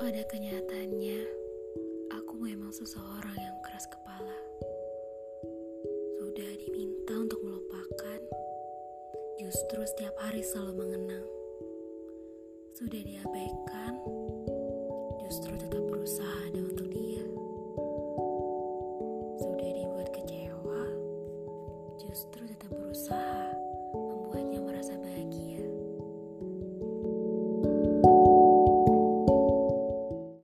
Pada kenyataannya, aku memang seseorang yang keras kepala. Sudah diminta untuk melupakan, justru setiap hari selalu mengenang. Sudah diabaikan, justru tetap berusaha ada untuk dia. Sudah dibuat kecewa, justru tetap berusaha